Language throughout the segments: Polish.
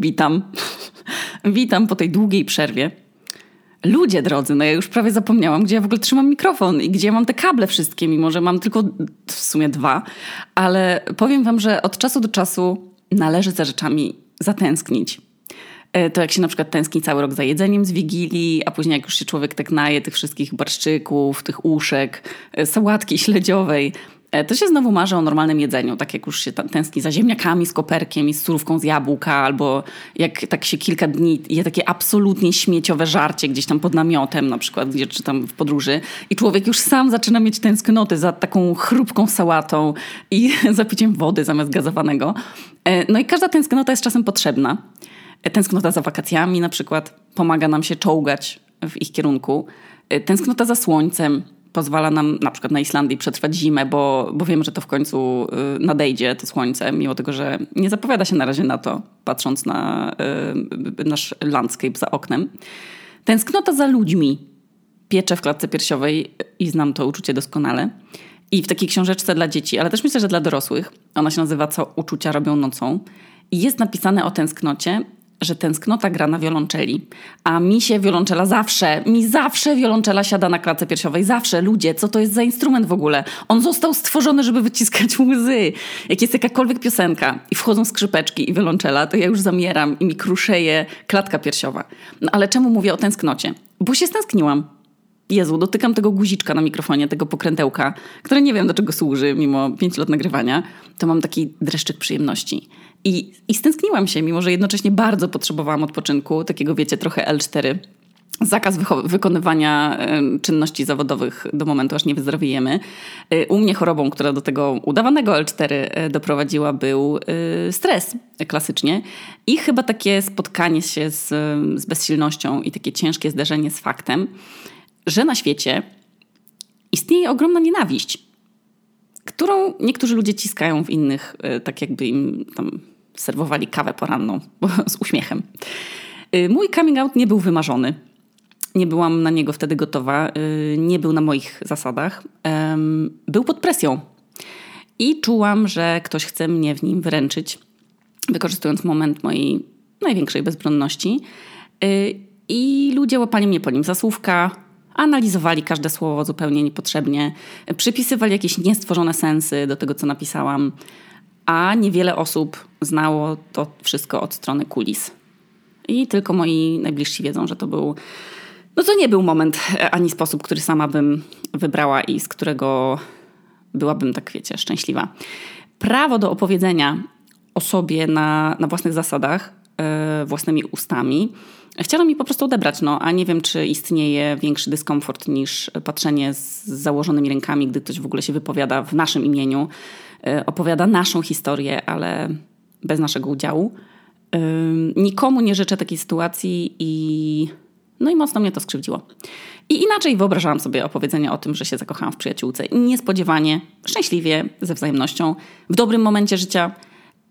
Witam. Witam po tej długiej przerwie. Ludzie drodzy, no ja już prawie zapomniałam, gdzie ja w ogóle trzymam mikrofon i gdzie mam te kable wszystkie, mimo że mam tylko w sumie dwa. Ale powiem wam, że od czasu do czasu należy za rzeczami zatęsknić. E, to jak się na przykład tęskni cały rok za jedzeniem z Wigilii, a później jak już się człowiek tak naje tych wszystkich barszczyków, tych uszek, e, sałatki śledziowej, to się znowu marzy o normalnym jedzeniu, tak jak już się tęskni za ziemniakami z koperkiem i z surówką z jabłka, albo jak tak się kilka dni je takie absolutnie śmieciowe żarcie gdzieś tam pod namiotem na przykład, gdzie czy tam w podróży i człowiek już sam zaczyna mieć tęsknoty za taką chrupką sałatą i zapiciem wody zamiast gazowanego. No i każda tęsknota jest czasem potrzebna. Tęsknota za wakacjami na przykład pomaga nam się czołgać w ich kierunku. Tęsknota za słońcem pozwala nam na przykład na Islandii przetrwać zimę, bo, bo wiemy, że to w końcu y, nadejdzie to słońce, mimo tego, że nie zapowiada się na razie na to, patrząc na y, nasz landscape za oknem. Tęsknota za ludźmi piecze w klatce piersiowej i znam to uczucie doskonale. I w takiej książeczce dla dzieci, ale też myślę, że dla dorosłych, ona się nazywa Co uczucia robią nocą. Jest napisane o tęsknocie że tęsknota gra na wiolonczeli. A mi się wiolonczela zawsze, mi zawsze wiolonczela siada na klatce piersiowej. Zawsze. Ludzie, co to jest za instrument w ogóle? On został stworzony, żeby wyciskać łzy. Jak jest jakakolwiek piosenka i wchodzą skrzypeczki i wiolonczela, to ja już zamieram i mi kruszeje klatka piersiowa. No ale czemu mówię o tęsknocie? Bo się stęskniłam. Jezu, dotykam tego guziczka na mikrofonie, tego pokrętełka, które nie wiem do czego służy, mimo pięć lat nagrywania, to mam taki dreszczyk przyjemności. I, I stęskniłam się, mimo że jednocześnie bardzo potrzebowałam odpoczynku, takiego wiecie, trochę L4 zakaz wykonywania czynności zawodowych do momentu, aż nie wyzdrowiejemy. Y, u mnie chorobą, która do tego udawanego L4 y, doprowadziła, był y, stres klasycznie i chyba takie spotkanie się z, z bezsilnością i takie ciężkie zderzenie z faktem, że na świecie istnieje ogromna nienawiść którą niektórzy ludzie ciskają w innych, e, tak jakby im tam serwowali kawę poranną z uśmiechem. E, mój coming out nie był wymarzony. Nie byłam na niego wtedy gotowa. E, nie był na moich zasadach. Był pod presją. I czułam, że ktoś chce mnie w nim wręczyć, wykorzystując moment mojej największej bezbronności. I ludzie łapali mnie po nim za słówka, analizowali każde słowo zupełnie niepotrzebnie, przypisywali jakieś niestworzone sensy do tego, co napisałam, a niewiele osób znało to wszystko od strony kulis. I tylko moi najbliżsi wiedzą, że to był. No to nie był moment ani sposób, który sama bym wybrała i z którego byłabym, tak wiecie, szczęśliwa. Prawo do opowiedzenia o sobie na, na własnych zasadach, własnymi ustami, Chciano mi po prostu odebrać, no, a nie wiem, czy istnieje większy dyskomfort niż patrzenie z założonymi rękami, gdy ktoś w ogóle się wypowiada w naszym imieniu, e, opowiada naszą historię, ale bez naszego udziału. Nikomu nie życzę takiej sytuacji i no i mocno mnie to skrzywdziło. I inaczej wyobrażałam sobie opowiedzenie o tym, że się zakochałam w przyjaciółce. Niespodziewanie, szczęśliwie, ze wzajemnością, w dobrym momencie życia.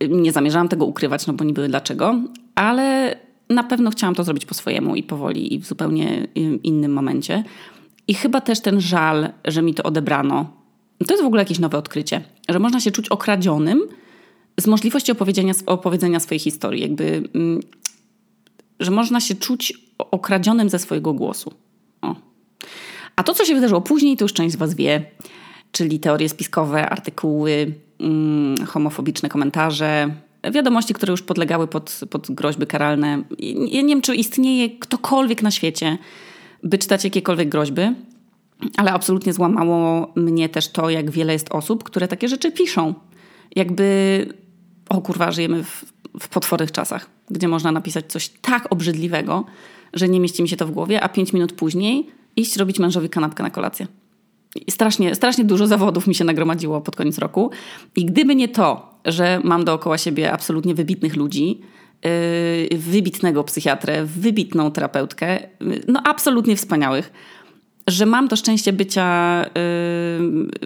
Nie zamierzałam tego ukrywać, no bo nie były dlaczego, ale na pewno chciałam to zrobić po swojemu i powoli i w zupełnie innym momencie. I chyba też ten żal, że mi to odebrano, to jest w ogóle jakieś nowe odkrycie, że można się czuć okradzionym z możliwości opowiedzenia, opowiedzenia swojej historii. Jakby, mm, że można się czuć okradzionym ze swojego głosu. O. A to, co się wydarzyło później, to już część z Was wie, czyli teorie spiskowe, artykuły, homofobiczne komentarze, wiadomości, które już podlegały pod, pod groźby karalne. Ja nie wiem, czy istnieje ktokolwiek na świecie, by czytać jakiekolwiek groźby, ale absolutnie złamało mnie też to, jak wiele jest osób, które takie rzeczy piszą. Jakby, o kurwa, żyjemy w, w potwornych czasach, gdzie można napisać coś tak obrzydliwego, że nie mieści mi się to w głowie, a pięć minut później iść robić mężowi kanapkę na kolację. Strasznie, strasznie dużo zawodów mi się nagromadziło pod koniec roku. I gdyby nie to, że mam dookoła siebie absolutnie wybitnych ludzi, yy, wybitnego psychiatrę, wybitną terapeutkę, yy, no absolutnie wspaniałych, że mam to szczęście bycia yy,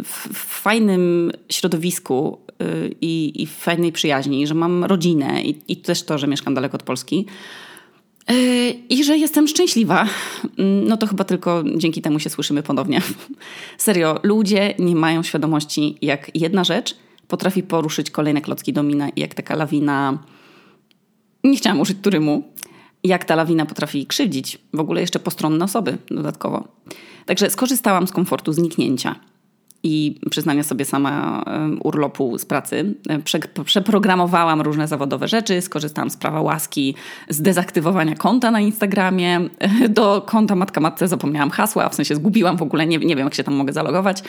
w fajnym środowisku i, i w fajnej przyjaźni, że mam rodzinę i, i też to, że mieszkam daleko od Polski. I że jestem szczęśliwa, no to chyba tylko dzięki temu się słyszymy ponownie. Serio, ludzie nie mają świadomości, jak jedna rzecz potrafi poruszyć kolejne klocki domina jak taka lawina Nie chciałam użyć turymu. Jak ta lawina potrafi krzywdzić w ogóle jeszcze postronne osoby dodatkowo. Także skorzystałam z komfortu zniknięcia i przyznania sobie sama urlopu z pracy. Prze przeprogramowałam różne zawodowe rzeczy, skorzystałam z prawa łaski, z dezaktywowania konta na Instagramie. Do konta Matka Matce zapomniałam hasła, w sensie zgubiłam w ogóle, nie, nie wiem jak się tam mogę zalogować.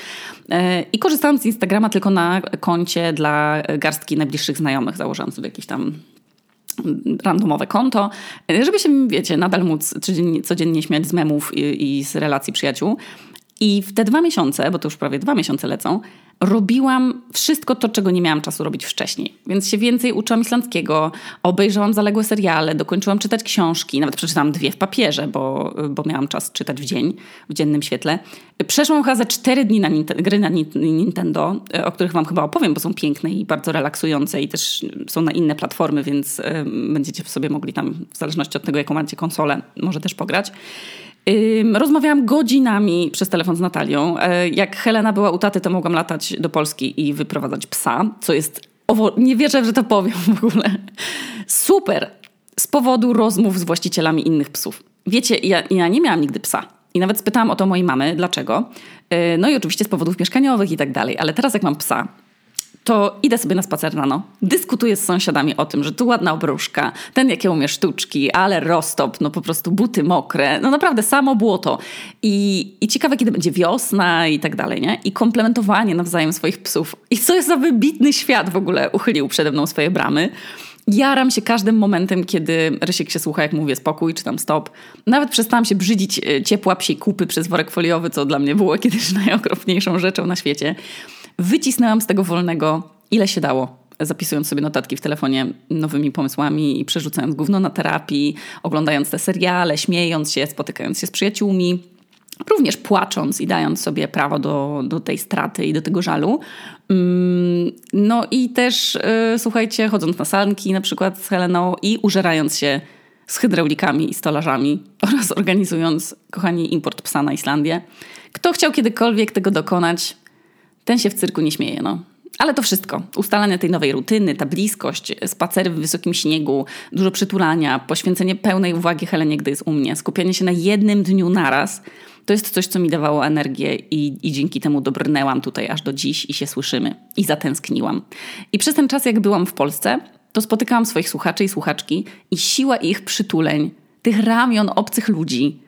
E, I korzystałam z Instagrama tylko na koncie dla garstki najbliższych znajomych. Założyłam sobie jakieś tam randomowe konto, żeby się, wiecie, nadal móc codziennie, codziennie śmiać z memów i, i z relacji przyjaciół. I w te dwa miesiące, bo to już prawie dwa miesiące lecą, robiłam wszystko to, czego nie miałam czasu robić wcześniej. Więc się więcej uczyłam islandzkiego, obejrzałam zaległe seriale, dokończyłam czytać książki, nawet przeczytałam dwie w papierze, bo, bo miałam czas czytać w dzień, w dziennym świetle. Przeszłam chyba za cztery dni na gry na Nintendo, o których wam chyba opowiem, bo są piękne i bardzo relaksujące i też są na inne platformy, więc będziecie sobie mogli tam, w zależności od tego, jaką macie konsolę, może też pograć. Rozmawiałam godzinami przez telefon z Natalią. E, jak Helena była u taty, to mogłam latać do Polski i wyprowadzać psa, co jest. Owo... Nie wierzę, że to powiem w ogóle. Super! Z powodu rozmów z właścicielami innych psów. Wiecie, ja, ja nie miałam nigdy psa. I nawet spytałam o to mojej mamy, dlaczego. E, no i oczywiście z powodów mieszkaniowych i tak dalej. Ale teraz jak mam psa, to idę sobie na spacer rano, dyskutuję z sąsiadami o tym, że tu ładna obruszka, ten jakie umie sztuczki, ale roztop, no po prostu buty mokre, no naprawdę samo błoto. I, i ciekawe, kiedy będzie wiosna i tak dalej, nie? I komplementowanie nawzajem swoich psów. I co jest za wybitny świat w ogóle uchylił przede mną swoje bramy. Jaram się każdym momentem, kiedy Rysiek się słucha, jak mówię spokój, czy tam stop. Nawet przestałam się brzydzić e, ciepła psiej kupy przez worek foliowy, co dla mnie było kiedyś najokropniejszą rzeczą na świecie. Wycisnęłam z tego wolnego ile się dało zapisując sobie notatki w telefonie nowymi pomysłami i przerzucając gówno na terapii, oglądając te seriale, śmiejąc się, spotykając się z przyjaciółmi, również płacząc i dając sobie prawo do, do tej straty i do tego żalu. Mm, no i też, yy, słuchajcie, chodząc na sanki na przykład z Heleną i użerając się z hydraulikami i stolarzami oraz organizując, kochani, import psa na Islandię. Kto chciał kiedykolwiek tego dokonać, ten się w cyrku nie śmieje, no. Ale to wszystko. Ustalanie tej nowej rutyny, ta bliskość, spacery w wysokim śniegu, dużo przytulania, poświęcenie pełnej uwagi Helenie, gdy jest u mnie, skupianie się na jednym dniu naraz, to jest coś, co mi dawało energię i, i dzięki temu dobrnęłam tutaj aż do dziś i się słyszymy. I zatęskniłam. I przez ten czas, jak byłam w Polsce, to spotykałam swoich słuchaczy i słuchaczki i siła ich przytuleń, tych ramion obcych ludzi,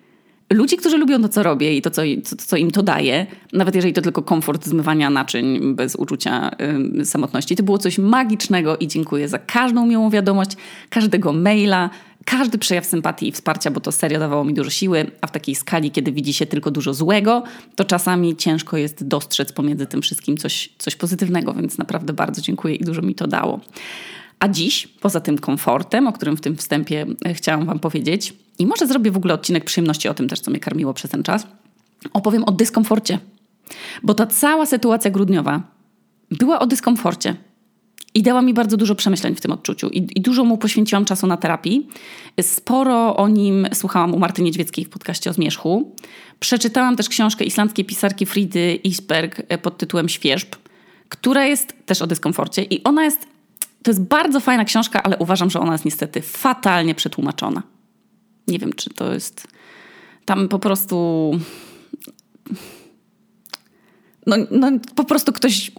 ludzi, którzy lubią to, co robię i to, co, co, co, im to daje, nawet jeżeli to tylko komfort zmywania naczyń bez uczucia y, samotności, to było coś magicznego i dziękuję za każdą miłą wiadomość, każdego maila, każdy przejaw sympatii i wsparcia, bo to serio dawało mi dużo siły, a w takiej skali, kiedy widzi się tylko dużo złego, to czasami ciężko jest dostrzec pomiędzy tym wszystkim coś, coś pozytywnego, więc naprawdę bardzo dziękuję i dużo mi to dało. A dziś, poza tym komfortem, o którym w tym wstępie e, chciałam Wam powiedzieć, i może zrobię w ogóle odcinek przyjemności o tym też, co mnie karmiło przez ten czas, opowiem o dyskomforcie. Bo ta cała sytuacja grudniowa była o dyskomforcie. I dała mi bardzo dużo przemyśleń w tym odczuciu. I, I, dużo mu poświęciłam czasu na terapii. Sporo o nim słuchałam u Marty Niedźwieckiej w podcaście o zmierzchu. Przeczytałam też książkę islandzkiej pisarki Fridy Isberg e, pod tytułem Świeżb, która jest też o dyskomforcie. I ona jest to jest bardzo fajna książka, ale uważam, że ona jest niestety fatalnie przetłumaczona. Nie wiem, czy to jest. Tam po prostu. No, no po prostu ktoś.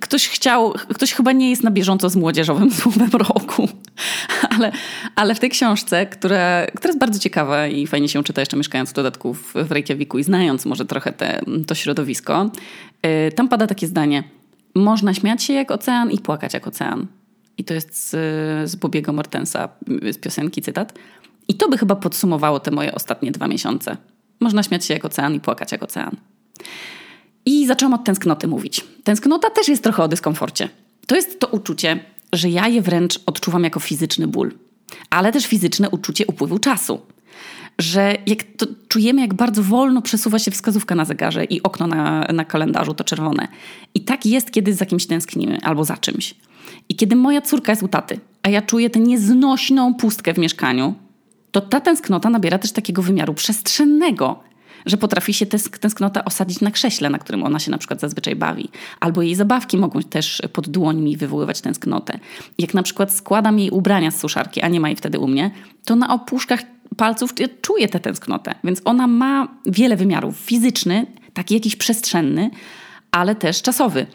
Ktoś chciał, ktoś chyba nie jest na bieżąco z młodzieżowym słowem roku, ale, ale w tej książce, która, która jest bardzo ciekawa i fajnie się czyta jeszcze mieszkając w dodatku w Reykjaviku i znając może trochę te, to środowisko, yy, tam pada takie zdanie – można śmiać się jak ocean i płakać jak ocean. I to jest z, z Bobiego Mortensa, z piosenki cytat. I to by chyba podsumowało te moje ostatnie dwa miesiące. Można śmiać się jak ocean i płakać jak ocean. I zaczęłam od tęsknoty mówić. Tęsknota też jest trochę o dyskomforcie. To jest to uczucie, że ja je wręcz odczuwam jako fizyczny ból, ale też fizyczne uczucie upływu czasu że jak to czujemy, jak bardzo wolno przesuwa się wskazówka na zegarze i okno na, na kalendarzu to czerwone. I tak jest, kiedy za kimś tęsknimy albo za czymś. I kiedy moja córka jest u taty, a ja czuję tę nieznośną pustkę w mieszkaniu, to ta tęsknota nabiera też takiego wymiaru przestrzennego. że potrafi się tęsknota osadzić na krześle, na którym ona się na przykład zazwyczaj bawi. Albo jej zabawki mogą też pod dłońmi wywoływać tęsknotę. Jak na przykład składam jej ubrania z suszarki, a nie ma jej wtedy u mnie, to na opuszkach palców czuję tę tęsknotę. Więc ona ma wiele wymiarów. Fizyczny, taki jakiś przestrzenny, ale też czasowy.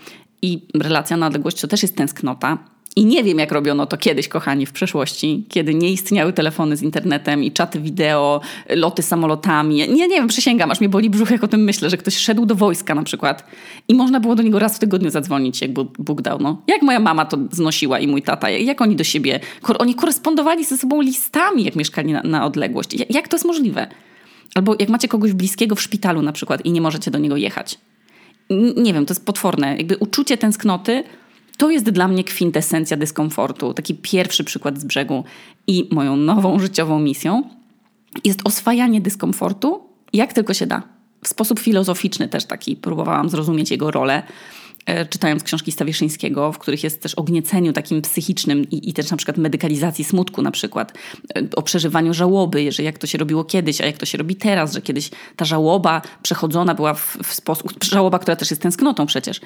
I relacja na odległość to też jest tęsknota. I nie wiem, jak robiono to kiedyś, kochani, w przeszłości, kiedy nie istniały telefony z internetem i czaty wideo, loty samolotami. Nie, nie wiem, przysięgam, aż mnie boli brzuch, jak o tym myślę, że ktoś szedł do wojska na przykład i można było do niego raz w tygodniu zadzwonić, jak Bóg dał. No. Jak moja mama to znosiła i mój tata, jak oni do siebie, oni korespondowali ze sobą listami, jak mieszkali na, na odległość. Jak to jest możliwe? Albo jak macie kogoś bliskiego w szpitalu na przykład i nie możecie do niego jechać. Nie wiem, to jest potworne. Jakby uczucie tęsknoty to jest dla mnie kwintesencja dyskomfortu, taki pierwszy przykład z brzegu. I moją nową życiową misją jest oswajanie dyskomfortu jak tylko się da. W sposób filozoficzny też taki próbowałam zrozumieć jego rolę czytając książki Stawiszyńskiego, w których jest też o gnieceniu takim psychicznym i, i też na przykład medykalizacji smutku na przykład, e, o przeżywaniu żałoby, że jak to się robiło kiedyś, a jak to się robi teraz, że kiedyś ta żałoba przechodzona była w, w sposób, żałoba, która też jest tęsknotą przecież,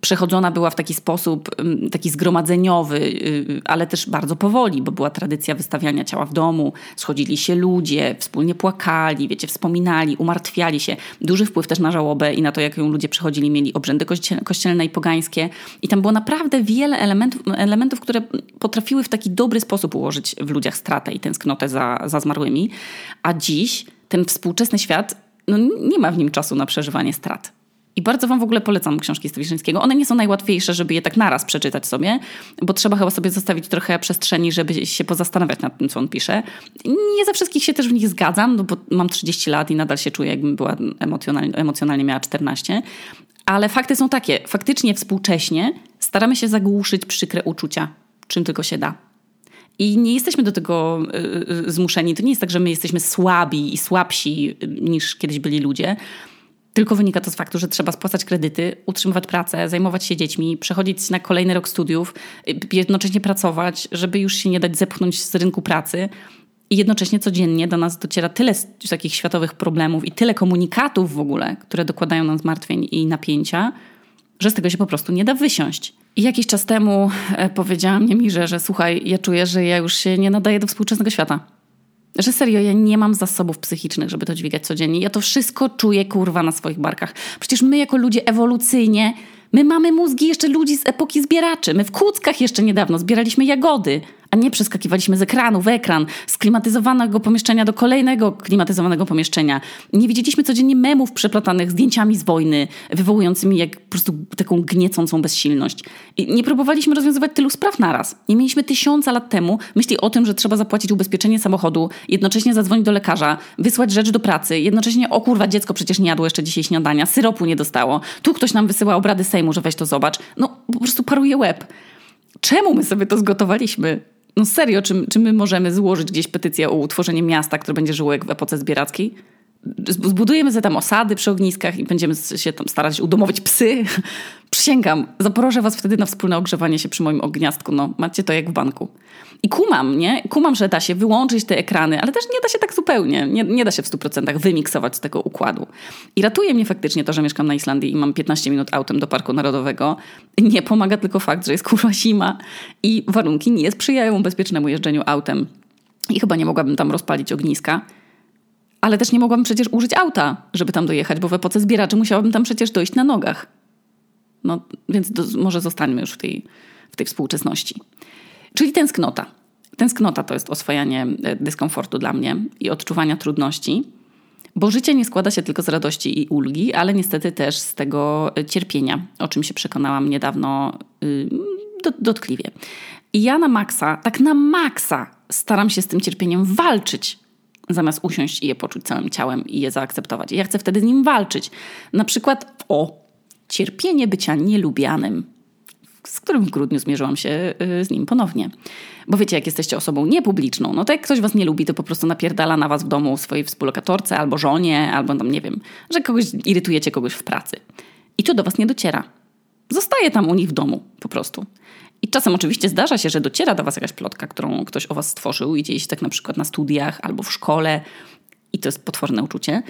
przechodzona była w taki sposób taki zgromadzeniowy, y, ale też bardzo powoli, bo była tradycja wystawiania ciała w domu, schodzili się ludzie, wspólnie płakali, wiecie, wspominali, umartwiali się. Duży wpływ też na żałobę i na to, jak ją ludzie przechodzili, mieli obrzędy kościelne i pogańskie. I tam było naprawdę wiele elementów, elementów, które potrafiły w taki dobry sposób ułożyć w ludziach stratę i tęsknotę za, za zmarłymi. A dziś ten współczesny świat no, nie ma w nim czasu na przeżywanie strat. I bardzo Wam w ogóle polecam książki Stawiszyńskiego. One nie są najłatwiejsze, żeby je tak naraz przeczytać sobie, bo trzeba chyba sobie zostawić trochę przestrzeni, żeby się pozastanawiać nad tym, co on pisze. Nie ze wszystkich się też w nich zgadzam, no bo mam 30 lat i nadal się czuję, jakbym była emocjonalnie, emocjonalnie miała 14. Ale fakty są takie. Faktycznie współcześnie staramy się zagłuszyć przykre uczucia, czym tylko się da. I nie jesteśmy do tego y, y, zmuszeni. To nie jest tak, że my jesteśmy słabi i słabsi y, niż kiedyś byli ludzie. Tylko wynika to z faktu, że trzeba spłacać kredyty, utrzymywać pracę, zajmować się dziećmi, przechodzić na kolejny rok studiów, jednocześnie pracować, żeby już się nie dać zepchnąć z rynku pracy. I jednocześnie codziennie do nas dociera tyle takich światowych problemów i tyle komunikatów w ogóle, które dokładają nam zmartwień i napięcia, że z tego się po prostu nie da wysiąść. I jakiś czas temu e, powiedziała mnie Mirze, że słuchaj, ja czuję, że ja już się nie nadaję do współczesnego świata. Że serio, ja nie mam zasobów psychicznych, żeby to dźwigać codziennie. Ja to wszystko czuję, kurwa, na swoich barkach. Przecież my jako ludzie ewolucyjnie, my mamy mózgi jeszcze ludzi z epoki zbieraczy. My w Kłuckach jeszcze niedawno zbieraliśmy jagody a nie przeskakiwaliśmy z ekranu w ekran, z klimatyzowanego pomieszczenia do kolejnego klimatyzowanego pomieszczenia. Nie widzieliśmy codziennie memów przeplatanych zdjęciami z wojny, wywołującymi jak po prostu taką gniecącą bezsilność. I nie próbowaliśmy rozwiązywać tylu spraw naraz. Nie mieliśmy tysiąca lat temu myśli o tym, że trzeba zapłacić ubezpieczenie samochodu, jednocześnie zadzwonić do lekarza, wysłać rzecz do pracy, jednocześnie, o kurwa, dziecko przecież nie jadło jeszcze dzisiaj śniadania, syropu nie dostało, tu ktoś nam wysyła obrady Sejmu, że weź to zobacz. No, po prostu paruje łeb. Czemu my sobie to zgotowaliśmy? No serio, czy, czy my możemy złożyć gdzieś petycję o utworzenie miasta, które będzie żyło jak w epoce zbierackiej? Zbudujemy sobie tam osady przy ogniskach i będziemy się tam starać udomować psy. Przysięgam, zaproszę was wtedy na wspólne ogrzewanie się przy moim ogniastku. No, macie to jak w banku. I kumam, nie? Kumam, że da się wyłączyć te ekrany, ale też nie da się tak zupełnie. Nie, nie da się w 100% wymiksować z tego układu. I ratuje mnie faktycznie to, że mieszkam na Islandii i mam 15 minut autem do Parku Narodowego. Nie pomaga tylko fakt, że jest kurwa zima i warunki nie sprzyjają bezpiecznemu jeżdżeniu autem. I chyba nie mogłabym tam rozpalić ogniska. Ale też nie mogłabym przecież użyć auta, żeby tam dojechać, bo w epoce zbieraczy musiałabym tam przecież dojść na nogach. No, więc do, może zostańmy już w tej, w tej współczesności. Czyli tęsknota. Tęsknota to jest oswajanie e, dyskomfortu dla mnie i odczuwania trudności, bo życie nie składa się tylko z radości i ulgi, ale niestety też z tego e, cierpienia, o czym się przekonałam niedawno yy, dotkliwie. I ja na maksa, tak na maksa staram się z tym cierpieniem walczyć, zamiast usiąść i je poczuć całym ciałem i je zaakceptować. Ja chcę wtedy z nim walczyć. Na przykład o cierpienie bycia nielubianym, z którym w grudniu zmierzyłam się y, z nim ponownie. Bo wiecie, jak jesteście osobą niepubliczną, no to jak ktoś was nie lubi, to po prostu napierdala na was w domu swojej współlokatorce albo żonie, albo tam nie wiem, że kogoś irytujecie kogoś w pracy. I to do was nie dociera. Zostaje tam u nich w domu po prostu. I czasem oczywiście zdarza się, że dociera do was jakaś plotka, którą ktoś o was stworzył i dzieje się tak na przykład na studiach albo w szkole i to jest potworne uczucie.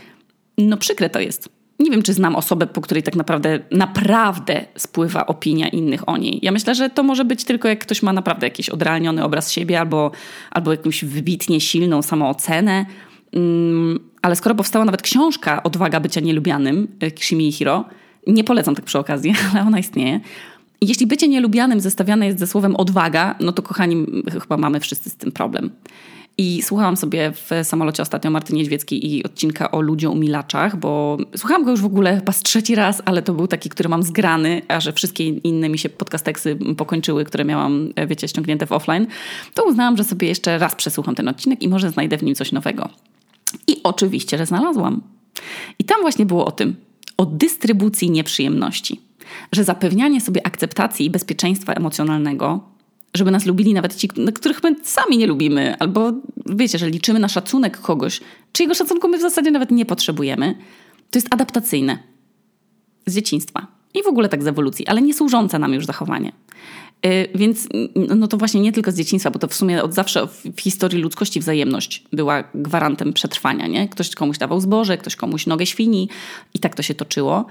no przykre to jest. Nie wiem, czy znam osobę, po której tak naprawdę, naprawdę spływa opinia innych o niej. Ja myślę, że to może być tylko jak ktoś ma naprawdę jakiś odrealniony obraz siebie albo, albo jakąś wybitnie silną samoocenę. Mm, ale skoro powstała nawet książka Odwaga bycia nielubianym y, Kishimi Hiro, nie polecam tak przy okazji, ale ona istnieje. Jeśli bycie nielubianym zestawiane jest ze słowem odwaga, no to kochani, chyba mamy wszyscy z tym problem. I słuchałam sobie w samolocie ostatnio Marty Niedźwieckiej i odcinka o ludziach umilaczach, bo słuchałam go już w ogóle chyba z trzeci raz, ale to był taki, który mam zgrany, a że wszystkie inne mi się podcasteksy pokończyły, które miałam, e, wiecie, ściągnięte w offline, to uznałam, że sobie jeszcze raz przesłucham ten odcinek i może znajdę w nim coś nowego. I oczywiście, że znalazłam. I tam właśnie było o tym, o dystrybucji nieprzyjemności. Że zapewnianie sobie akceptacji i bezpieczeństwa emocjonalnego żeby nas lubili nawet ci, których my sami nie lubimy, albo wiecie, że liczymy na szacunek kogoś, czyjego szacunku my w zasadzie nawet nie potrzebujemy, to jest adaptacyjne z dzieciństwa i w ogóle tak z ewolucji, ale nie służące nam już zachowanie. Yy, więc no to właśnie nie tylko z dzieciństwa, bo to w sumie od zawsze w historii ludzkości wzajemność była gwarantem przetrwania. Nie? Ktoś komuś dawał zboże, ktoś komuś nogę świni i tak to się toczyło.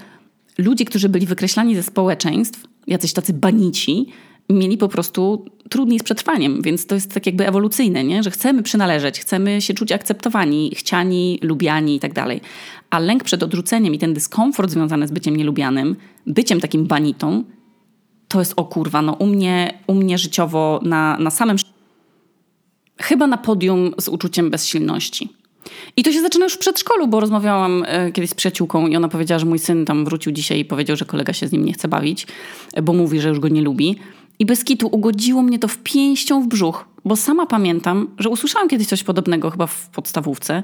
Ludzie, którzy byli wykreślani ze społeczeństw, jacyś tacy banici, mieli po prostu trudniej z przetrwaniem, więc to jest tak jakby ewolucyjne, nie? że chcemy przynależeć, chcemy się czuć akceptowani, chciani, lubiani i tak dalej. A lęk przed odrzuceniem i ten dyskomfort związany z byciem nielubianym, byciem takim banitą, to jest o kurwa, no u mnie, u mnie życiowo na, na samym chyba na podium z uczuciem bezsilności. I to się zaczyna już w przedszkolu, bo rozmawiałam e, kiedyś z przyjaciółką i ona powiedziała, że mój syn tam wrócił dzisiaj i powiedział, że kolega się z nim nie chce bawić, bo mówi, że już go nie lubi. I bez kitu ugodziło mnie to w pięścią w brzuch, bo sama pamiętam, że usłyszałam kiedyś coś podobnego chyba w podstawówce.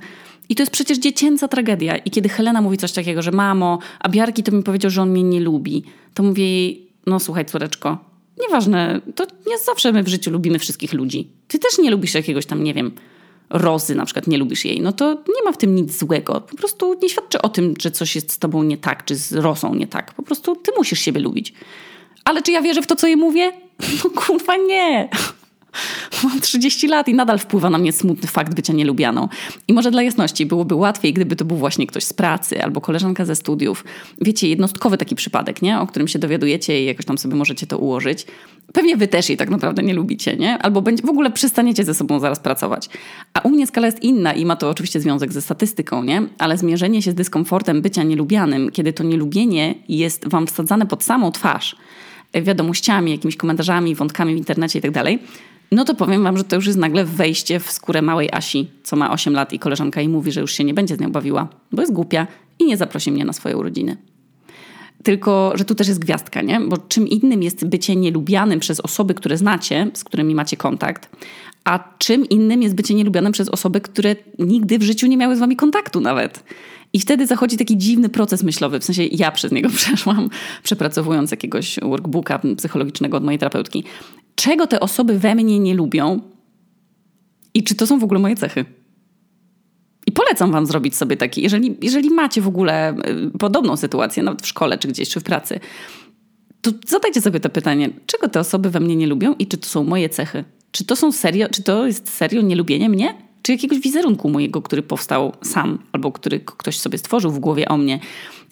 I to jest przecież dziecięca tragedia. I kiedy Helena mówi coś takiego, że mamo, a Biarki to mi powiedział, że on mnie nie lubi, to mówię jej, no słuchaj córeczko, nieważne, to nie zawsze my w życiu lubimy wszystkich ludzi. Ty też nie lubisz jakiegoś tam, nie wiem, Rozy na przykład, nie lubisz jej, no to nie ma w tym nic złego. Po prostu nie świadczy o tym, że coś jest z tobą nie tak, czy z Rosą nie tak. Po prostu ty musisz siebie lubić. Ale czy ja wierzę w to, co jej mówię? No kurwa nie. Mam 30 lat i nadal wpływa na mnie smutny fakt bycia nielubianą. I może dla jasności byłoby łatwiej, gdyby to był właśnie ktoś z pracy albo koleżanka ze studiów. Wiecie, jednostkowy taki przypadek, nie? O którym się dowiadujecie i jakoś tam sobie możecie to ułożyć. Pewnie wy też jej tak naprawdę nie lubicie, nie? Albo w ogóle przestaniecie ze sobą zaraz pracować. A u mnie skala jest inna i ma to oczywiście związek ze statystyką, nie? Ale zmierzenie się z dyskomfortem bycia nielubianym, kiedy to nielubienie jest wam wsadzane pod samą twarz, wiadomościami, jakimiś komentarzami, wątkami w internecie i tak dalej, no to powiem wam, że to już jest nagle wejście w skórę małej Asi, co ma 8 lat i koleżanka jej mówi, że już się nie będzie z nią bawiła, bo jest głupia i nie zaprosi mnie na swoje urodziny. Tylko, że tu też jest gwiazdka, nie? Bo czym innym jest bycie nielubianym przez osoby, które znacie, z którymi macie kontakt, a czym innym jest bycie nielubianym przez osoby, które nigdy w życiu nie miały z wami kontaktu nawet. I wtedy zachodzi taki dziwny proces myślowy, w sensie ja przez niego przeszłam, przepracowując jakiegoś workbooka psychologicznego od mojej terapeutki. Czego te osoby we mnie nie lubią i czy to są w ogóle moje cechy? I polecam wam zrobić sobie taki, jeżeli, jeżeli macie w ogóle y, podobną sytuację, nawet w szkole, czy gdzieś, czy w pracy, to zadajcie sobie to pytanie, czego te osoby we mnie nie lubią i czy to są moje cechy? Czy to są serio, czy to jest serio nielubienie mnie? Czy jakiegoś wizerunku mojego, który powstał sam, albo który ktoś sobie stworzył w głowie o mnie?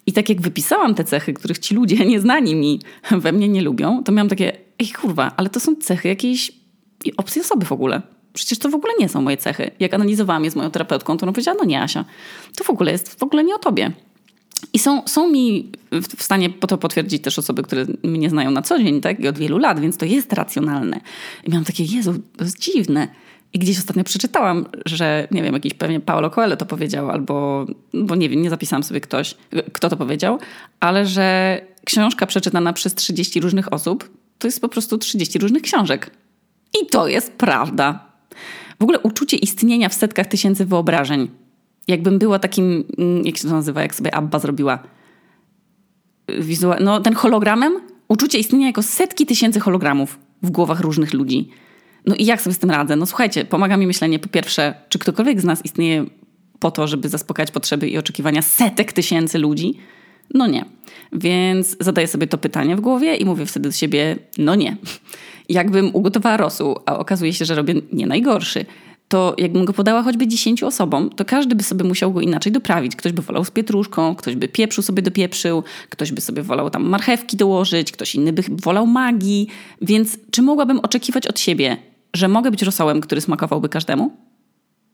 I tak jak wypisałam te cechy, których ci ludzie nieznani mi we mnie nie lubią, to miałam takie, ej kurwa, ale to są cechy jakiejś obcej osoby w ogóle przecież to w ogóle nie są moje cechy. Jak analizowałam je z moją terapeutką, to ona powiedziała, no nie Asia, to w ogóle jest w ogóle nie o tobie. I są, są mi w stanie to potwierdzić też osoby, które mnie znają na co dzień, tak? I od wielu lat, więc to jest racjonalne. I miałam takie, Jezu, to jest dziwne. I gdzieś ostatnio przeczytałam, że nie wiem, jakiś pewnie Paolo Coelho to powiedział, albo, bo nie wiem, nie zapisałam sobie ktoś, kto to powiedział, ale że książka przeczytana przez 30 różnych osób to jest po prostu 30 różnych książek. I to jest prawda. W ogóle uczucie istnienia w setkach tysięcy wyobrażeń. Jakbym była takim, mm, jak się to nazywa, jak sobie Abba zrobiła. Wizual, no ten hologramem? Uczucie istnienia jako setki tysięcy hologramów w głowach różnych ludzi. No i jak sobie z tym radzę? No słuchajcie, pomaga mi myślenie po pierwsze, czy ktokolwiek z nas istnieje po to, żeby zaspokajać potrzeby i oczekiwania setek tysięcy ludzi? No nie. Więc zadaję sobie to pytanie w głowie i mówię wtedy do siebie, no nie jakbym ugotowała rosół, a okazuje się, że robię nie najgorszy, to jakbym go podała choćby 10 osobom, to każdy by sobie musiał go inaczej doprawić. Ktoś by wolał z pietruszką, ktoś by pieprzu sobie dopieprzył, ktoś by sobie wolał tam marchewki dołożyć, ktoś inny by wolał magii. Więc czy mogłabym oczekiwać od siebie, że mogę być rosołem, który smakowałby każdemu?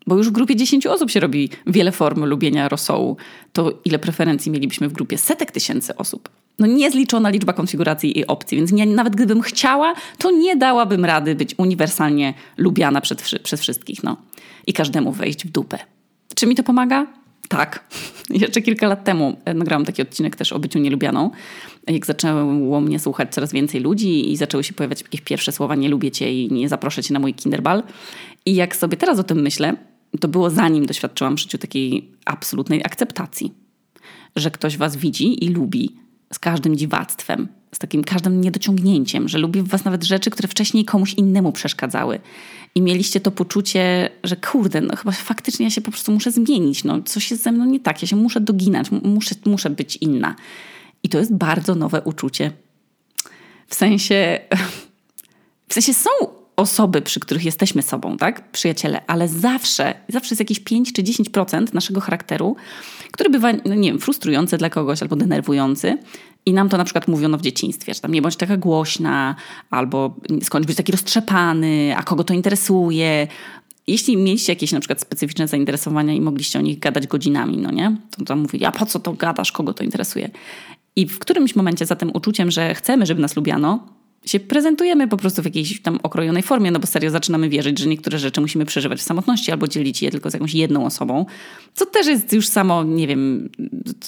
Bo już w grupie 10 osób się robi wiele form lubienia rosołu. To ile preferencji mielibyśmy w grupie setek tysięcy osób? No niezliczona liczba konfiguracji i opcji, więc nie, nawet gdybym chciała, to nie dałabym rady być uniwersalnie lubiana przed, przez wszystkich. No. I każdemu wejść w dupę. Czy mi to pomaga? Tak. Jeszcze kilka lat temu e, nagrałam taki odcinek też o byciu nielubianą. Jak zaczęło mnie słuchać coraz więcej ludzi i zaczęły się pojawiać jakieś pierwsze słowa nie lubię cię i nie zaproszę cię na mój kinderbal. I jak sobie teraz o tym myślę, to było zanim doświadczyłam w życiu takiej absolutnej akceptacji. Że ktoś was widzi i lubi z każdym dziwactwem, z takim każdym niedociągnięciem, że lubi w was nawet rzeczy, które wcześniej komuś innemu przeszkadzały. I mieliście to poczucie, że kurde, no chyba faktycznie ja się po prostu muszę zmienić, no coś jest ze mną nie tak, ja się muszę doginać, muszę, muszę być inna. I to jest bardzo nowe uczucie. W sensie, w sensie są osoby, przy których jesteśmy sobą, tak? Przyjaciele, ale zawsze, zawsze jest jakieś 5 czy 10% naszego charakteru, który bywa, no nie wiem, frustrujący dla kogoś albo denerwujący. I nam to na przykład mówiono w dzieciństwie, że tam nie bądź taka głośna, albo skończ być taki roztrzepany, a kogo to interesuje. Jeśli mieliście jakieś na przykład specyficzne zainteresowania i mogliście o nich gadać godzinami, no nie? To tam mówili, a po co to gadasz, kogo to interesuje? I w którymś momencie za tym uczuciem, że chcemy, żeby nas lubiano, się prezentujemy po prostu w jakiejś tam okrojonej formie, no bo serio zaczynamy wierzyć, że niektóre rzeczy musimy przeżywać w samotności albo dzielić je tylko z jakąś jedną osobą, co też jest już samo, nie wiem,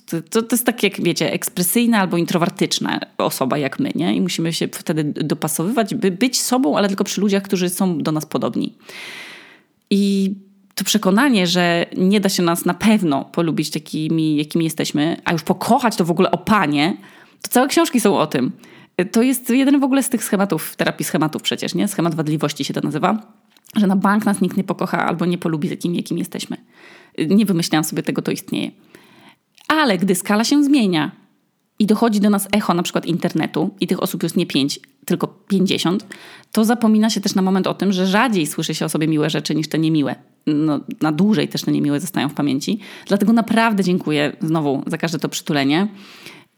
to, to, to jest tak jak, wiecie, ekspresyjna albo introwertyczna osoba jak my, nie? I musimy się wtedy dopasowywać, by być sobą, ale tylko przy ludziach, którzy są do nas podobni. I to przekonanie, że nie da się nas na pewno polubić takimi, jakimi jesteśmy, a już pokochać to w ogóle o panie, to całe książki są o tym to jest jeden w ogóle z tych schematów, terapii schematów przecież, nie? Schemat wadliwości się to nazywa, że na bank nas nikt nie pokocha albo nie polubi takim, jakim jesteśmy. Nie wymyślałam sobie tego, to istnieje. Ale gdy skala się zmienia i dochodzi do nas echo na przykład internetu i tych osób jest nie 5, tylko 50, to zapomina się też na moment o tym, że rzadziej słyszy się o sobie miłe rzeczy niż te niemiłe. No, na dłużej też te niemiłe zostają w pamięci. Dlatego naprawdę dziękuję znowu za każde to przytulenie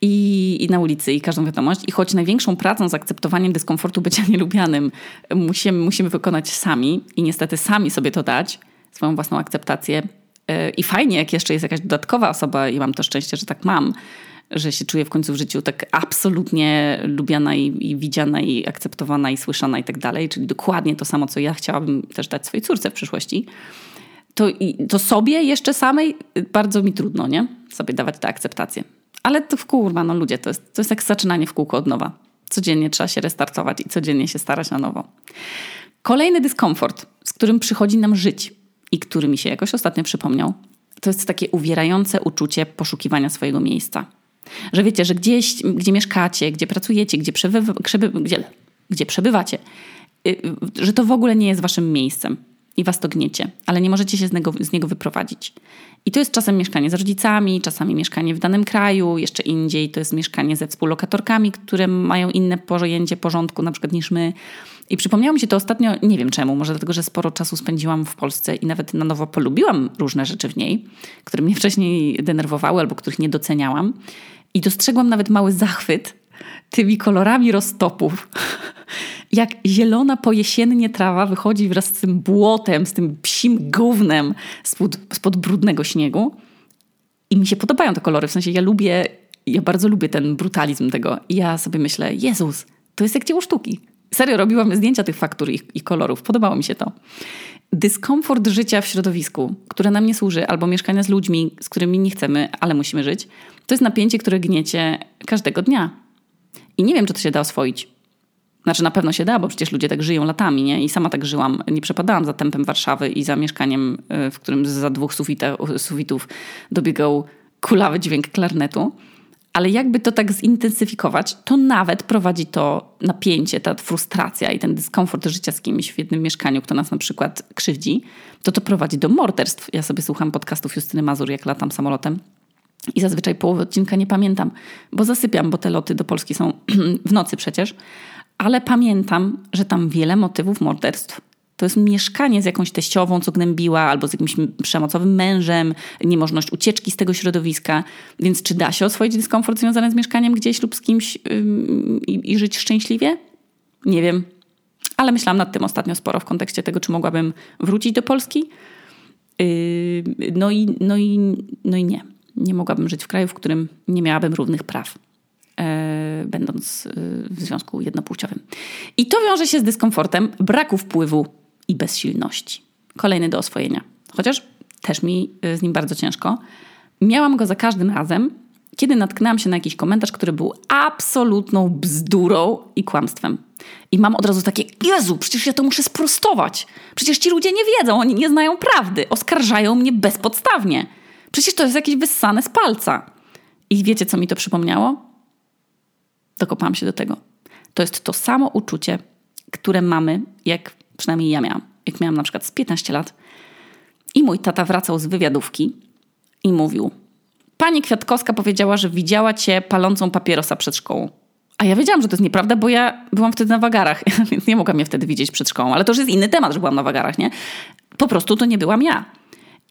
i, i na ulicy, i każdą wiadomość. I choć największą pracą z akceptowaniem dyskomfortu bycia nielubianym musimy, musimy wykonać sami i niestety sami sobie to dać, swoją własną akceptację. E, I fajnie, jak jeszcze jest jakaś dodatkowa osoba, i mam to szczęście, że tak mam, że się czuję w końcu w życiu tak absolutnie lubiana i, i widziana i akceptowana i słyszana i tak dalej, czyli dokładnie to samo, co ja chciałabym też dać swojej córce w przyszłości, to, to sobie jeszcze samej bardzo mi trudno, nie? Sobie dawać tę akceptację. Ale to w kurwa, no ludzie, to jest, to jest jak zaczynanie w kółko od nowa. Codziennie trzeba się restartować i codziennie się starać na nowo. Kolejny dyskomfort, z którym przychodzi nam żyć i który mi się jakoś ostatnio przypomniał, to jest takie uwierające uczucie poszukiwania swojego miejsca. Że wiecie, że gdzieś, gdzie mieszkacie, gdzie pracujecie, gdzie, przebywa, gdzie, gdzie przebywacie, y, że to w ogóle nie jest waszym miejscem i was to gniecie, ale nie możecie się z niego, z niego wyprowadzić. I to jest czasem mieszkanie z rodzicami, czasami mieszkanie w danym kraju, jeszcze indziej to jest mieszkanie ze współlokatorkami, które mają inne pojęcie porządku na przykład niż my. I przypomniało mi się to ostatnio, nie wiem czemu, może dlatego, że sporo czasu spędziłam w Polsce i nawet na nowo polubiłam różne rzeczy w niej, które mnie wcześniej denerwowały albo których nie doceniałam. I dostrzegłam nawet mały zachwyt tymi kolorami roztopów. Jak zielona pojesiennie trawa wychodzi wraz z tym błotem, z tym psim gównem spod, spod brudnego śniegu. I mi się podobają te kolory, w sensie ja lubię, ja bardzo lubię ten brutalizm tego. I ja sobie myślę, Jezus, to jest jak dzieło sztuki. Serio, robiłam zdjęcia tych faktur i, i kolorów. Podobało mi się to. Dyskomfort życia w środowisku, które nam nie służy, albo mieszkania z ludźmi, z którymi nie chcemy, ale musimy żyć, to jest napięcie, które gniecie każdego dnia. I nie wiem, czy to się da oswoić. Znaczy na pewno się da, bo przecież ludzie tak żyją latami, nie? I sama tak żyłam. Nie przepadałam za tempem Warszawy i za mieszkaniem, y, w którym za dwóch sufita, sufitów dobiegał kulawy dźwięk klarnetu. Ale jakby to tak zintensyfikować, to nawet prowadzi to napięcie, ta frustracja i ten dyskomfort życia z kimś w jednym mieszkaniu, kto nas na przykład krzywdzi, to to prowadzi do morderstw. Ja sobie słucham podcastów Justyny Mazur, jak latam samolotem i zazwyczaj połowy odcinka nie pamiętam, bo zasypiam, bo te loty do Polski są w nocy przecież. Ale pamiętam, że tam wiele motywów morderstw. To jest mieszkanie z jakąś teściową, co gnębiła, albo z jakimś przemocowym mężem, niemożność ucieczki z tego środowiska. Więc czy da się oswoić dyskomfort związany z mieszkaniem gdzieś lub z kimś yy, i żyć szczęśliwie? Nie wiem. Ale myślałam nad tym ostatnio sporo w kontekście tego, czy mogłabym wrócić do Polski. Yy, no, i, no, i, no i nie. Nie mogłabym żyć w kraju, w którym nie miałabym równych praw. Będąc e, w związku jednopłciowym. I to wiąże się z dyskomfortem braku wpływu i bezsilności. Kolejny do oswojenia. Chociaż też mi e, z nim bardzo ciężko. Miałam go za każdym razem, kiedy natknęłam się na jakiś komentarz, który był absolutną bzdurą i kłamstwem. I mam od razu takie, Jezu, przecież ja to muszę sprostować. Przecież ci ludzie nie wiedzą, oni nie znają prawdy. Oskarżają mnie bezpodstawnie. Przecież to jest jakieś wyssane z palca. I wiecie, co mi to przypomniało? Dokopałam się do tego. To jest to samo uczucie, które mamy, jak przynajmniej ja miałam. Jak miałam na przykład z 15 lat i mój tata wracał z wywiadówki i mówił: Pani Kwiatkowska powiedziała, że widziała cię palącą papierosa przed szkołą. A ja wiedziałam, że to jest nieprawda, bo ja byłam wtedy na wagarach, więc nie mogłam mnie wtedy widzieć przed szkołą. Ale to już jest inny temat, że byłam na wagarach, nie? Po prostu to nie byłam ja.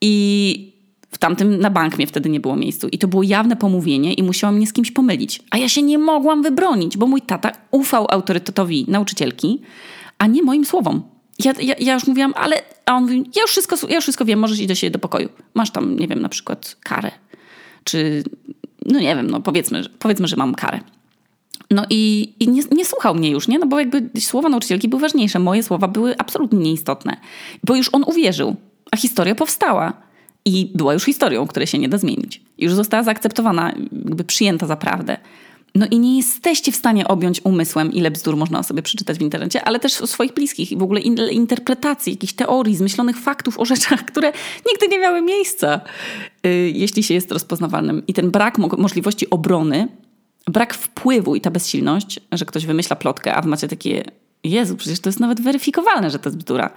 I w tamtym na bank mnie wtedy nie było miejscu. I to było jawne pomówienie i musiałam mnie z kimś pomylić. A ja się nie mogłam wybronić, bo mój tata ufał autorytetowi nauczycielki, a nie moim słowom. Ja, ja, ja już mówiłam, ale... A on mówi, ja już, wszystko, ja już wszystko wiem, możesz iść do siebie do pokoju. Masz tam, nie wiem, na przykład karę. Czy... No nie wiem, no powiedzmy, powiedzmy że mam karę. No i, i nie, nie, słuchał mnie już, nie? No bo jakby słowa nauczycielki były ważniejsze. Moje słowa były absolutnie nieistotne. Bo już on uwierzył, a historia powstała. I była już historią, której się nie da zmienić. Już została zaakceptowana, jakby przyjęta za prawdę. No i nie jesteście w stanie objąć umysłem, ile bzdur można o sobie przeczytać w internecie, ale też o swoich bliskich i w ogóle interpretacji, jakichś teorii, zmyślonych faktów o rzeczach, które nigdy nie miały miejsca, yy, jeśli się jest rozpoznawalnym. I ten brak mo możliwości obrony, brak wpływu i ta bezsilność, że ktoś wymyśla plotkę, a macie takie, Jezu, przecież to jest nawet weryfikowalne, że to jest bzdura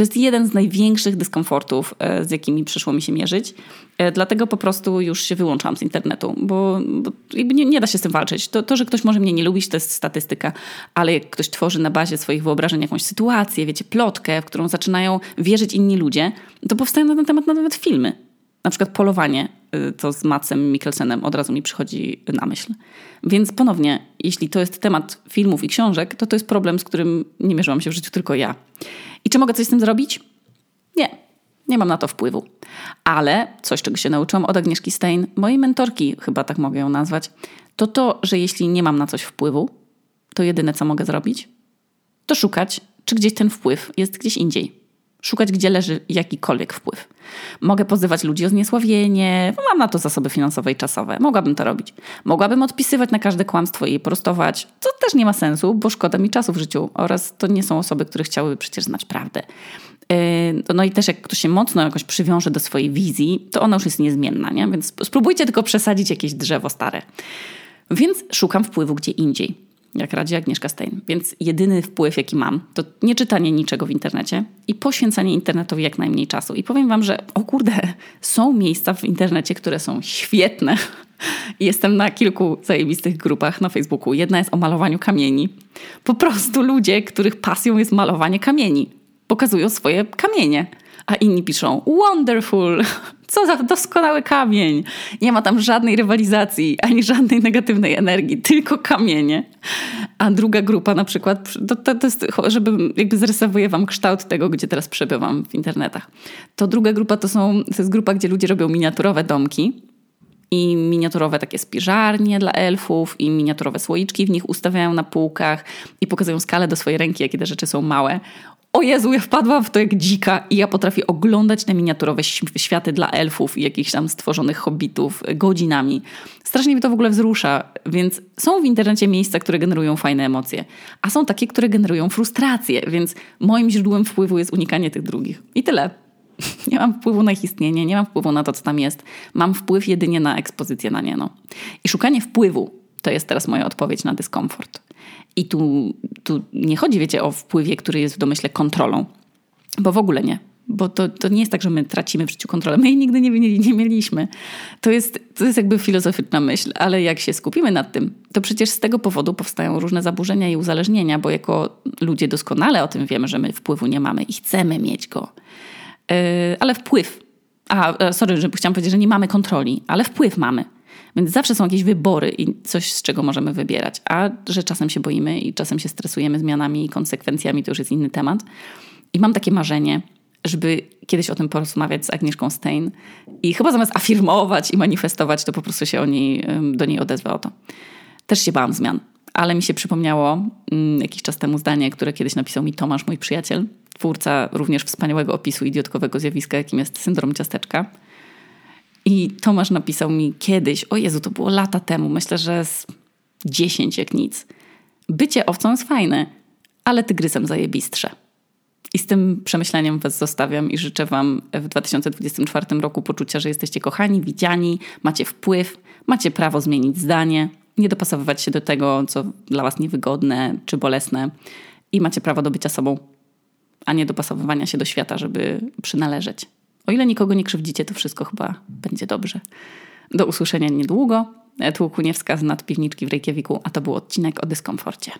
to jest jeden z największych dyskomfortów, e, z jakimi przyszło mi się mierzyć. E, dlatego po prostu już się wyłączam z internetu, bo, bo nie, nie, da się z tym walczyć. To, to, że ktoś może mnie nie lubić, to jest statystyka, ale jak ktoś tworzy na bazie swoich wyobrażeń jakąś sytuację, wiecie, plotkę, w którą zaczynają wierzyć inni ludzie, to powstają na ten temat nawet filmy. Na przykład polowanie, y, to z Macem Mikkelsenem od razu mi przychodzi na myśl. Więc ponownie, jeśli to jest temat filmów i książek, to to jest problem, z którym nie mierzyłam się w życiu tylko ja. I czy mogę coś z tym zrobić? Nie, nie mam na to wpływu. Ale coś, czego się nauczyłam od Agnieszki Stein, mojej mentorki, chyba tak mogę ją nazwać, to to, że jeśli nie mam na coś wpływu, to jedyne, co mogę zrobić, to szukać, czy gdzieś ten wpływ jest gdzieś indziej. Szukać, gdzie leży jakikolwiek wpływ. Mogę pozywać ludzi o zniesławienie, mam na to zasoby finansowe i czasowe. Mogłabym to robić. Mogłabym odpisywać na każde kłamstwo i je prostować. To też nie ma sensu, bo szkoda mi czasu w życiu oraz to nie są osoby, które chciałyby przecież znać prawdę. Yy, no i też jak ktoś się mocno jakoś przywiąże do swojej wizji, to ona już jest niezmienna, nie? Więc spróbujcie tylko przesadzić jakieś drzewo stare. Więc szukam wpływu gdzie indziej jak radzi Agnieszka Stein. Więc jedyny wpływ, jaki mam, to nie czytanie niczego w internecie i poświęcanie internetowi jak najmniej czasu. I powiem wam, że o kurde, są miejsca w internecie, które są świetne. Jestem na kilku zajebistych grupach na Facebooku. Jedna jest o malowaniu kamieni. Po prostu ludzie, których pasją jest malowanie kamieni, pokazują swoje kamienie a inni piszą wonderful, co za doskonały kamień. Nie ma tam żadnej rywalizacji, ani żadnej negatywnej energii, tylko kamienie. A druga grupa na przykład, to, to, to jest, żeby jakby zarysowuję wam kształt tego, gdzie teraz przebywam w internetach. To druga grupa to, są, to jest grupa, gdzie ludzie robią miniaturowe domki, i miniaturowe takie spiżarnie dla elfów i miniaturowe słoiczki w nich ustawiają na półkach i pokazują skalę do swojej ręki, jakie te rzeczy są małe. O Jezu, ja wpadłam w to jak dzika i ja potrafię oglądać te miniaturowe światy dla elfów i jakichś tam stworzonych hobbitów godzinami. Strasznie mnie to w ogóle wzrusza, więc są w internecie miejsca, które generują fajne emocje, a są takie, które generują frustrację, więc moim źródłem wpływu jest unikanie tych drugich. I tyle. Nie mam wpływu na ich istnienie, nie mam wpływu na to, co tam jest. Mam wpływ jedynie na ekspozycję na nie. No. I szukanie wpływu to jest teraz moja odpowiedź na dyskomfort. I tu, tu nie chodzi, wiecie, o wpływie, który jest w domyśle kontrolą, bo w ogóle nie. bo to, to nie jest tak, że my tracimy w życiu kontrolę. My jej nigdy nie, mieli, nie mieliśmy. To jest, to jest jakby filozofyczna myśl, ale jak się skupimy nad tym, to przecież z tego powodu powstają różne zaburzenia i uzależnienia, bo jako ludzie doskonale o tym wiemy, że my wpływu nie mamy i chcemy mieć go. Yy, ale wpływ. A, e, sorry, że chciałam powiedzieć, że nie mamy kontroli, ale wpływ mamy. Więc zawsze są jakieś wybory i coś, z czego możemy wybierać. A że czasem się boimy i czasem się stresujemy zmianami i konsekwencjami, to już jest inny temat. I mam takie marzenie, żeby kiedyś o tym porozmawiać z Agnieszką Stein i chyba zamiast afirmować i manifestować, to po prostu się o niej, do niej odezwę o to. Też się bałam zmian, ale mi się przypomniało mm, jakiś czas temu zdanie, które kiedyś napisał mi Tomasz, mój przyjaciel, twórca również wspaniałego opisu idiotkowego zjawiska, jakim jest syndrom ciasteczka. I Tomasz napisał mi kiedyś, o Jezu, to było lata temu, myślę, że z 10 jak nic. Bycie owcą jest fajne, ale tygrysem zajebistsze. I z tym przemyśleniem Was zostawiam i życzę Wam w 2024 roku poczucia, że jesteście kochani, widziani, macie wpływ, macie prawo zmienić zdanie, nie dopasowywać się do tego, co dla Was niewygodne czy bolesne i macie prawo do bycia sobą, a nie dopasowywania się do świata, żeby przynależeć. O ile nikogo nie krzywdzicie, to wszystko chyba będzie dobrze. Do usłyszenia niedługo. Tłukuniewska z nadpiwniczki w Reykjaviku, a to był odcinek o dyskomforcie.